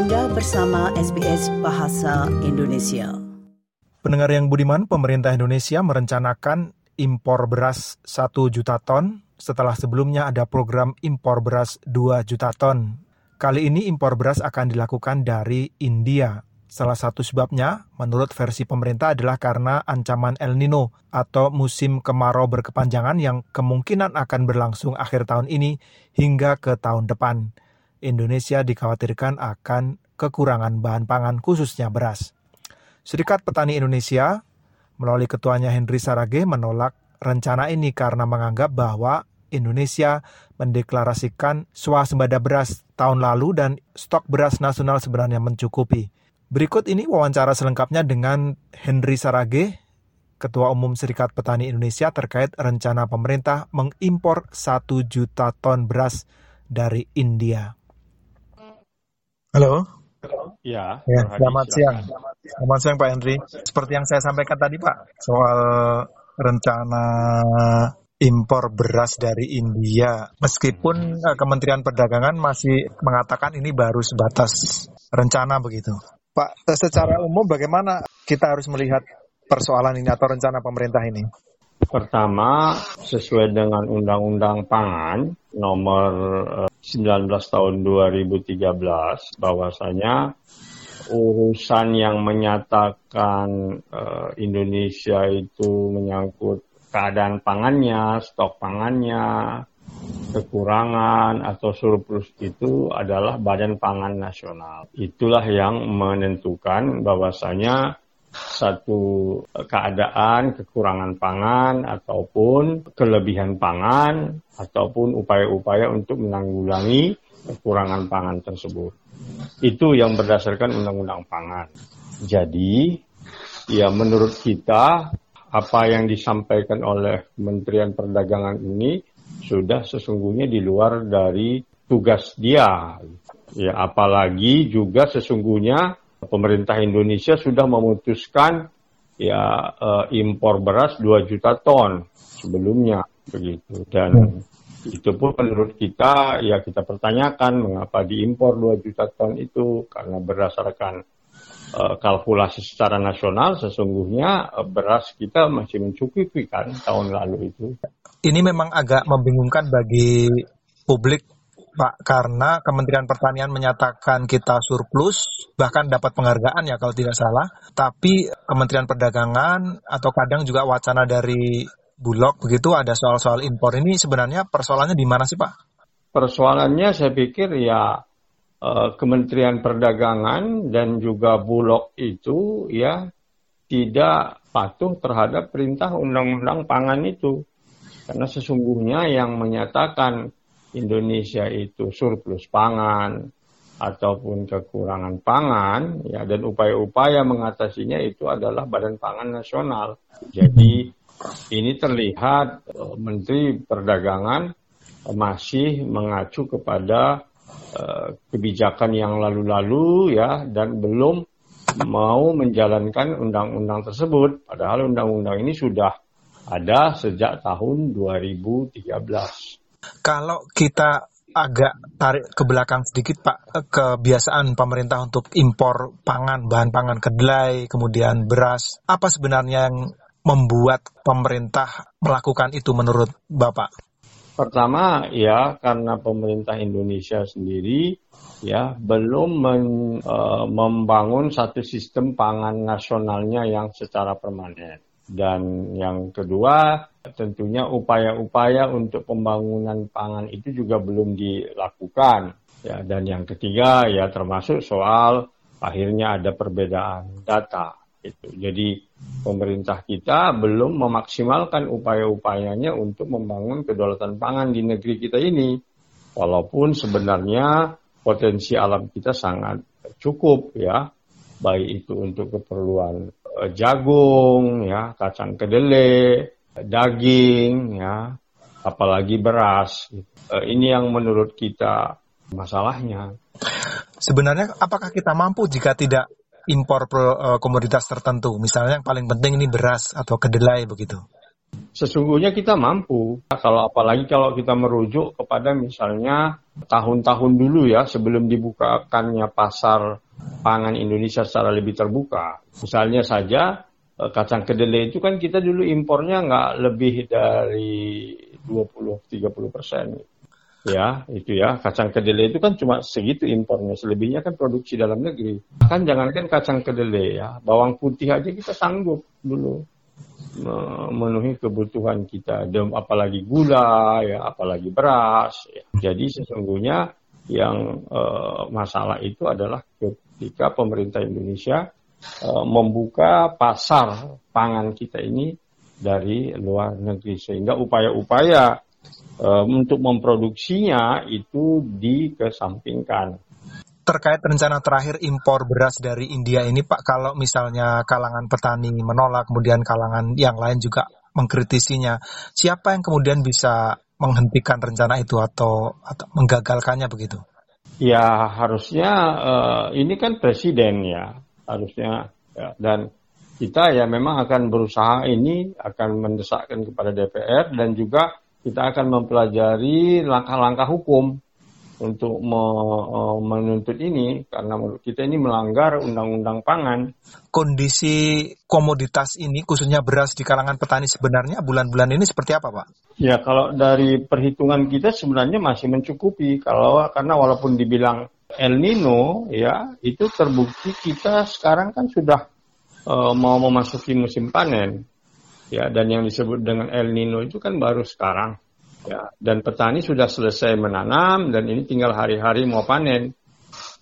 Anda bersama SBS Bahasa Indonesia. Pendengar yang budiman, pemerintah Indonesia merencanakan impor beras 1 juta ton setelah sebelumnya ada program impor beras 2 juta ton. Kali ini impor beras akan dilakukan dari India. Salah satu sebabnya, menurut versi pemerintah adalah karena ancaman El Nino atau musim kemarau berkepanjangan yang kemungkinan akan berlangsung akhir tahun ini hingga ke tahun depan. Indonesia dikhawatirkan akan kekurangan bahan pangan khususnya beras. Serikat Petani Indonesia melalui ketuanya Henry Sarage menolak rencana ini karena menganggap bahwa Indonesia mendeklarasikan swasembada beras tahun lalu dan stok beras nasional sebenarnya mencukupi. Berikut ini wawancara selengkapnya dengan Henry Sarage, Ketua Umum Serikat Petani Indonesia terkait rencana pemerintah mengimpor 1 juta ton beras dari India. Halo. Ya, ya selamat siang. Selamat siang Pak Henry. Seperti yang saya sampaikan tadi Pak, soal rencana impor beras dari India. Meskipun uh, Kementerian Perdagangan masih mengatakan ini baru sebatas rencana begitu. Pak, secara umum bagaimana kita harus melihat persoalan ini atau rencana pemerintah ini? Pertama, sesuai dengan Undang-Undang Pangan nomor 19 eh, tahun 2013 bahwasanya urusan yang menyatakan uh, Indonesia itu menyangkut keadaan pangannya, stok pangannya, kekurangan atau surplus itu adalah Badan Pangan Nasional. Itulah yang menentukan bahwasanya satu keadaan kekurangan pangan ataupun kelebihan pangan ataupun upaya-upaya untuk menanggulangi kekurangan pangan tersebut. Itu yang berdasarkan undang-undang pangan. Jadi, ya menurut kita apa yang disampaikan oleh Kementerian Perdagangan ini sudah sesungguhnya di luar dari tugas dia. Ya, apalagi juga sesungguhnya pemerintah Indonesia sudah memutuskan ya uh, impor beras 2 juta ton sebelumnya begitu dan hmm. itu pun menurut kita ya kita pertanyakan mengapa diimpor 2 juta ton itu karena berdasarkan uh, kalkulasi secara nasional sesungguhnya uh, beras kita masih mencukupi kan tahun lalu itu. Ini memang agak membingungkan bagi publik Pak, karena Kementerian Pertanian menyatakan kita surplus, bahkan dapat penghargaan ya kalau tidak salah, tapi Kementerian Perdagangan atau kadang juga wacana dari Bulog begitu ada soal-soal impor ini sebenarnya persoalannya di mana sih Pak? Persoalannya saya pikir ya eh, Kementerian Perdagangan dan juga Bulog itu ya tidak patuh terhadap perintah undang-undang pangan itu. Karena sesungguhnya yang menyatakan Indonesia itu surplus pangan ataupun kekurangan pangan ya dan upaya-upaya mengatasinya itu adalah Badan Pangan Nasional. Jadi ini terlihat eh, Menteri Perdagangan masih mengacu kepada uh, kebijakan yang lalu-lalu ya dan belum mau menjalankan undang-undang tersebut padahal undang-undang ini sudah ada sejak tahun 2013. Kalau kita agak tarik ke belakang sedikit Pak, kebiasaan pemerintah untuk impor pangan, bahan pangan kedelai, kemudian beras, apa sebenarnya yang membuat pemerintah melakukan itu menurut Bapak? Pertama ya karena pemerintah Indonesia sendiri ya belum men, e, membangun satu sistem pangan nasionalnya yang secara permanen. Dan yang kedua, tentunya upaya-upaya untuk pembangunan pangan itu juga belum dilakukan. Ya, dan yang ketiga ya termasuk soal akhirnya ada perbedaan data. Itu. Jadi pemerintah kita belum memaksimalkan upaya-upayanya untuk membangun kedaulatan pangan di negeri kita ini. Walaupun sebenarnya potensi alam kita sangat cukup ya, baik itu untuk keperluan jagung, ya, kacang kedelai, daging, ya, apalagi beras. Eh, ini yang menurut kita masalahnya. Sebenarnya apakah kita mampu jika tidak impor eh, komoditas tertentu? Misalnya yang paling penting ini beras atau kedelai begitu. Sesungguhnya kita mampu. Kalau apalagi kalau kita merujuk kepada misalnya tahun-tahun dulu ya sebelum dibukakannya pasar pangan Indonesia secara lebih terbuka. Misalnya saja eh, kacang kedelai itu kan kita dulu impornya nggak lebih dari 20-30 persen. Ya, itu ya. Kacang kedelai itu kan cuma segitu impornya. Selebihnya kan produksi dalam negeri. Kan jangankan kacang kedelai ya. Bawang putih aja kita sanggup dulu memenuhi kebutuhan kita, apalagi gula, ya, apalagi beras. Ya. Jadi sesungguhnya yang uh, masalah itu adalah ketika pemerintah Indonesia uh, membuka pasar pangan kita ini dari luar negeri, sehingga upaya-upaya uh, untuk memproduksinya itu dikesampingkan terkait rencana terakhir impor beras dari India ini Pak, kalau misalnya kalangan petani menolak, kemudian kalangan yang lain juga mengkritisinya, siapa yang kemudian bisa menghentikan rencana itu atau atau menggagalkannya begitu? Ya harusnya uh, ini kan presiden ya harusnya ya, dan kita ya memang akan berusaha ini akan mendesakkan kepada DPR dan juga kita akan mempelajari langkah-langkah hukum untuk eh, menuntut ini karena menurut kita ini melanggar undang-undang pangan. Kondisi komoditas ini khususnya beras di kalangan petani sebenarnya bulan-bulan ini seperti apa, Pak? Ya, kalau dari perhitungan kita sebenarnya masih mencukupi kalau karena walaupun dibilang El Nino ya, itu terbukti kita sekarang kan sudah uh, mau memasuki musim panen. Ya, dan yang disebut dengan El Nino itu kan baru sekarang ya dan petani sudah selesai menanam dan ini tinggal hari-hari mau panen.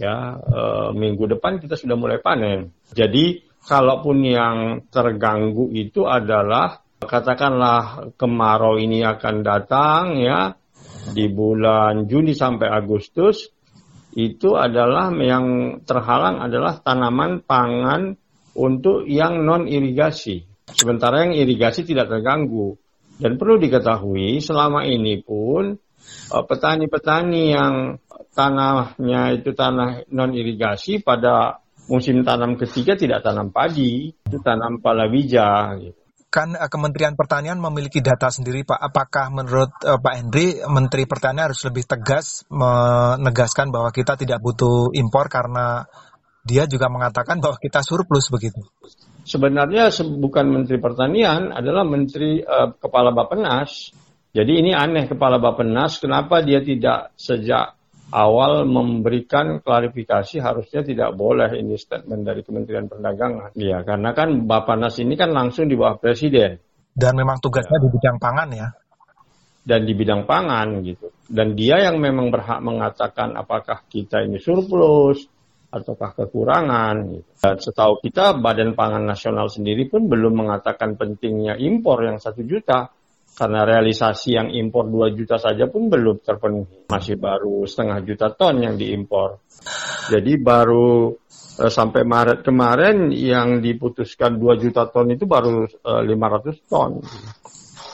Ya e, minggu depan kita sudah mulai panen. Jadi kalaupun yang terganggu itu adalah katakanlah kemarau ini akan datang ya di bulan Juni sampai Agustus itu adalah yang terhalang adalah tanaman pangan untuk yang non irigasi. Sementara yang irigasi tidak terganggu dan perlu diketahui selama ini pun eh, petani-petani yang tanahnya itu tanah non irigasi pada musim tanam ketiga tidak tanam padi, itu tanam palawija. Gitu. Kan uh, Kementerian Pertanian memiliki data sendiri Pak. Apakah menurut uh, Pak Henry Menteri Pertanian harus lebih tegas menegaskan bahwa kita tidak butuh impor karena dia juga mengatakan bahwa kita surplus begitu? Sebenarnya bukan Menteri Pertanian, adalah Menteri uh, Kepala Bapenas. Jadi ini aneh Kepala Bapenas, kenapa dia tidak sejak awal memberikan klarifikasi harusnya tidak boleh ini statement dari Kementerian Perdagangan. Ya, karena kan Bapenas ini kan langsung di bawah Presiden. Dan memang tugasnya ya. di bidang pangan ya. Dan di bidang pangan gitu. Dan dia yang memang berhak mengatakan apakah kita ini surplus, ataukah kekurangan. Gitu. Dan setahu kita Badan Pangan Nasional sendiri pun belum mengatakan pentingnya impor yang satu juta karena realisasi yang impor 2 juta saja pun belum terpenuhi. Masih baru setengah juta ton yang diimpor. Jadi baru eh, sampai Maret kemarin yang diputuskan 2 juta ton itu baru eh, 500 ton.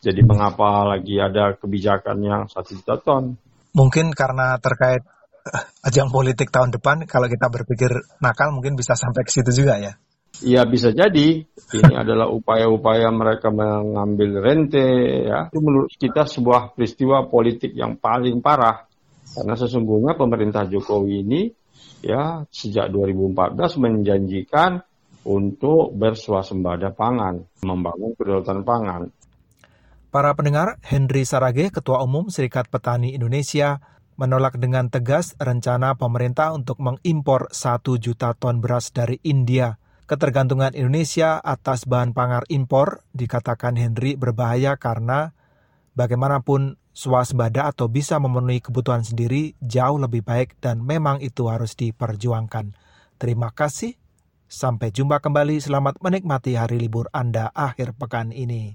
Jadi mengapa lagi ada kebijakan yang 1 juta ton? Mungkin karena terkait ajang politik tahun depan kalau kita berpikir nakal mungkin bisa sampai ke situ juga ya. Iya bisa jadi ini adalah upaya-upaya mereka mengambil rente ya. Itu menurut kita sebuah peristiwa politik yang paling parah karena sesungguhnya pemerintah Jokowi ini ya sejak 2014 menjanjikan untuk bersuasembada pangan, membangun kedaulatan pangan. Para pendengar, Henry Sarage, Ketua Umum Serikat Petani Indonesia, menolak dengan tegas rencana pemerintah untuk mengimpor satu juta ton beras dari India. Ketergantungan Indonesia atas bahan pangan impor dikatakan Henry berbahaya karena bagaimanapun swasembada atau bisa memenuhi kebutuhan sendiri jauh lebih baik dan memang itu harus diperjuangkan. Terima kasih. Sampai jumpa kembali. Selamat menikmati hari libur Anda akhir pekan ini.